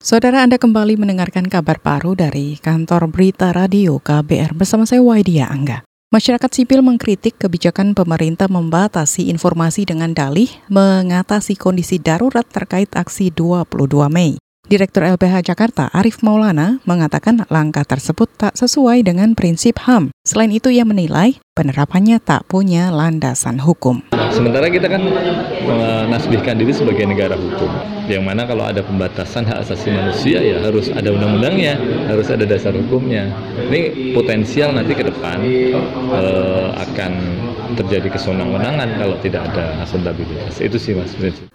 Saudara Anda kembali mendengarkan kabar baru dari kantor berita radio KBR bersama saya Waidia Angga. Masyarakat sipil mengkritik kebijakan pemerintah membatasi informasi dengan dalih mengatasi kondisi darurat terkait aksi 22 Mei. Direktur LBH Jakarta Arif Maulana mengatakan langkah tersebut tak sesuai dengan prinsip HAM. Selain itu ia menilai penerapannya tak punya landasan hukum. Sementara kita kan menasbihkan diri sebagai negara hukum, yang mana kalau ada pembatasan hak asasi manusia ya harus ada undang-undangnya, harus ada dasar hukumnya. Ini potensial nanti ke depan eh, akan terjadi kesenang-wenangan kalau tidak ada akuntabilitas. Itu sih mas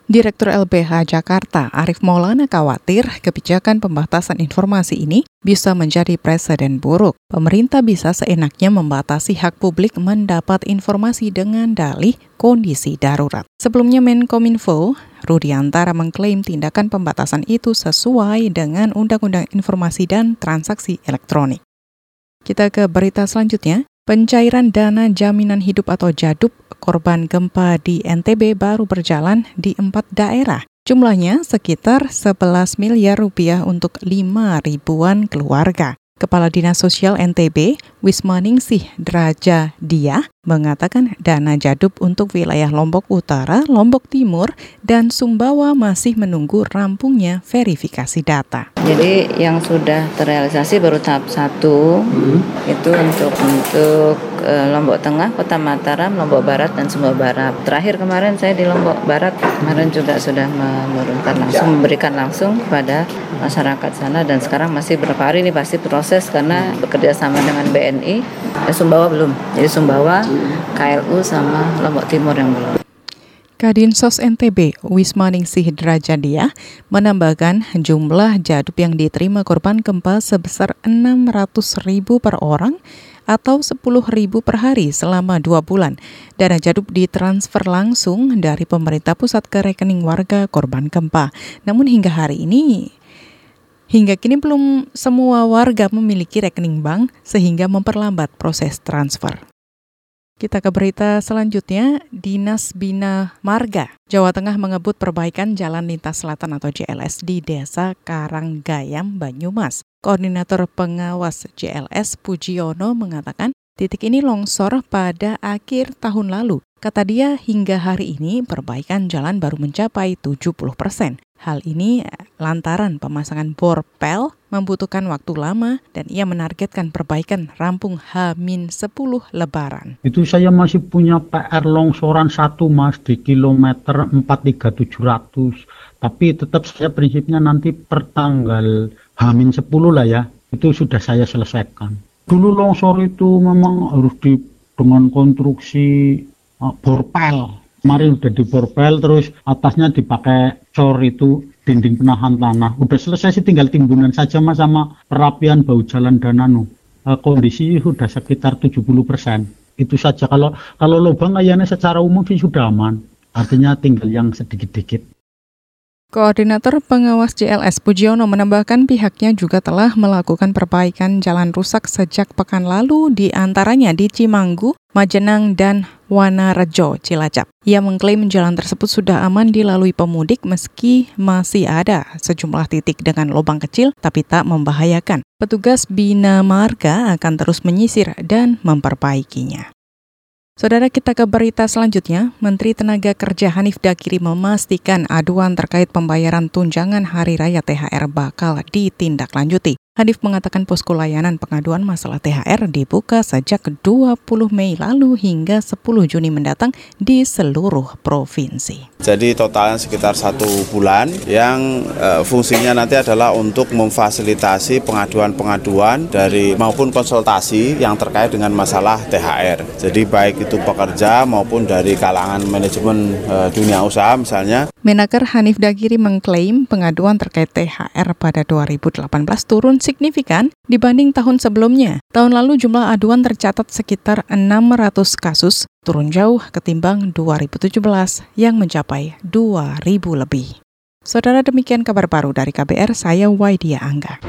Direktur LBH Jakarta Arif Maulana khawatir kebijakan pembatasan informasi ini bisa menjadi presiden buruk. Pemerintah bisa seenaknya membatasi hak publik mendapat informasi dengan dalih kondisi darurat. Sebelumnya Menkominfo, Rudiantara mengklaim tindakan pembatasan itu sesuai dengan Undang-Undang Informasi dan Transaksi Elektronik. Kita ke berita selanjutnya. Pencairan dana jaminan hidup atau JADUP korban gempa di NTB baru berjalan di empat daerah. Jumlahnya sekitar 11 miliar rupiah untuk 5 ribuan keluarga. Kepala Dinas Sosial NTB, Wismaningsih Draja Dia, mengatakan dana jadub untuk wilayah Lombok Utara, Lombok Timur, dan Sumbawa masih menunggu rampungnya verifikasi data. Jadi yang sudah terrealisasi baru tahap satu hmm. itu untuk untuk uh, Lombok Tengah, Kota Mataram, Lombok Barat dan Sumbawa Barat. Terakhir kemarin saya di Lombok Barat kemarin juga sudah menurunkan langsung memberikan langsung kepada masyarakat sana dan sekarang masih berapa hari ini pasti proses karena bekerja sama dengan BNI. Eh, Sumbawa belum. Jadi Sumbawa KLU sama Lombok Timur yang belum. Kadinsos NTB Wismaningsih Drajadia menambahkan jumlah jadub yang diterima korban gempa sebesar 600 ribu per orang atau 10 ribu per hari selama dua bulan. Dana jadub ditransfer langsung dari pemerintah pusat ke rekening warga korban gempa. Namun hingga hari ini Hingga kini belum semua warga memiliki rekening bank sehingga memperlambat proses transfer. Kita ke berita selanjutnya, Dinas Bina Marga Jawa Tengah mengebut perbaikan Jalan Lintas Selatan atau JLS di Desa Karanggayam, Banyumas. Koordinator Pengawas JLS Pujiono mengatakan titik ini longsor pada akhir tahun lalu. Kata dia hingga hari ini perbaikan jalan baru mencapai 70 persen. Hal ini lantaran pemasangan bor pel membutuhkan waktu lama dan ia menargetkan perbaikan rampung H-10 lebaran. Itu saya masih punya PR longsoran satu mas di kilometer 43700. Tapi tetap saya prinsipnya nanti per tanggal H-10 lah ya. Itu sudah saya selesaikan. Dulu longsor itu memang harus di dengan konstruksi uh, pel kemarin udah di borpel terus atasnya dipakai cor itu dinding penahan tanah. Udah selesai sih tinggal timbunan saja mas sama perapian bau jalan dan anu e, kondisi sudah sekitar 70 persen. Itu saja. Kalau kalau lubang kayaknya secara umum sih sudah aman. Artinya tinggal yang sedikit-sedikit Koordinator Pengawas JLS Pujiono menambahkan pihaknya juga telah melakukan perbaikan jalan rusak sejak pekan lalu di antaranya di Cimanggu, Majenang, dan Wanarejo, Cilacap. Ia mengklaim jalan tersebut sudah aman dilalui pemudik meski masih ada sejumlah titik dengan lubang kecil tapi tak membahayakan. Petugas Bina Marga akan terus menyisir dan memperbaikinya. Saudara kita ke berita selanjutnya, Menteri Tenaga Kerja Hanif Dakiri memastikan aduan terkait pembayaran tunjangan hari raya THR bakal ditindaklanjuti. Hanif mengatakan posko layanan pengaduan masalah THR dibuka sejak 20 Mei lalu hingga 10 Juni mendatang di seluruh provinsi. Jadi totalnya sekitar satu bulan yang e, fungsinya nanti adalah untuk memfasilitasi pengaduan-pengaduan dari maupun konsultasi yang terkait dengan masalah THR. Jadi baik itu pekerja maupun dari kalangan manajemen e, dunia usaha misalnya. Menaker Hanif Dagiri mengklaim pengaduan terkait THR pada 2018 turun signifikan dibanding tahun sebelumnya. Tahun lalu jumlah aduan tercatat sekitar 600 kasus, turun jauh ketimbang 2017 yang mencapai 2.000 lebih. Saudara demikian kabar baru dari KBR, saya Waidia Angga.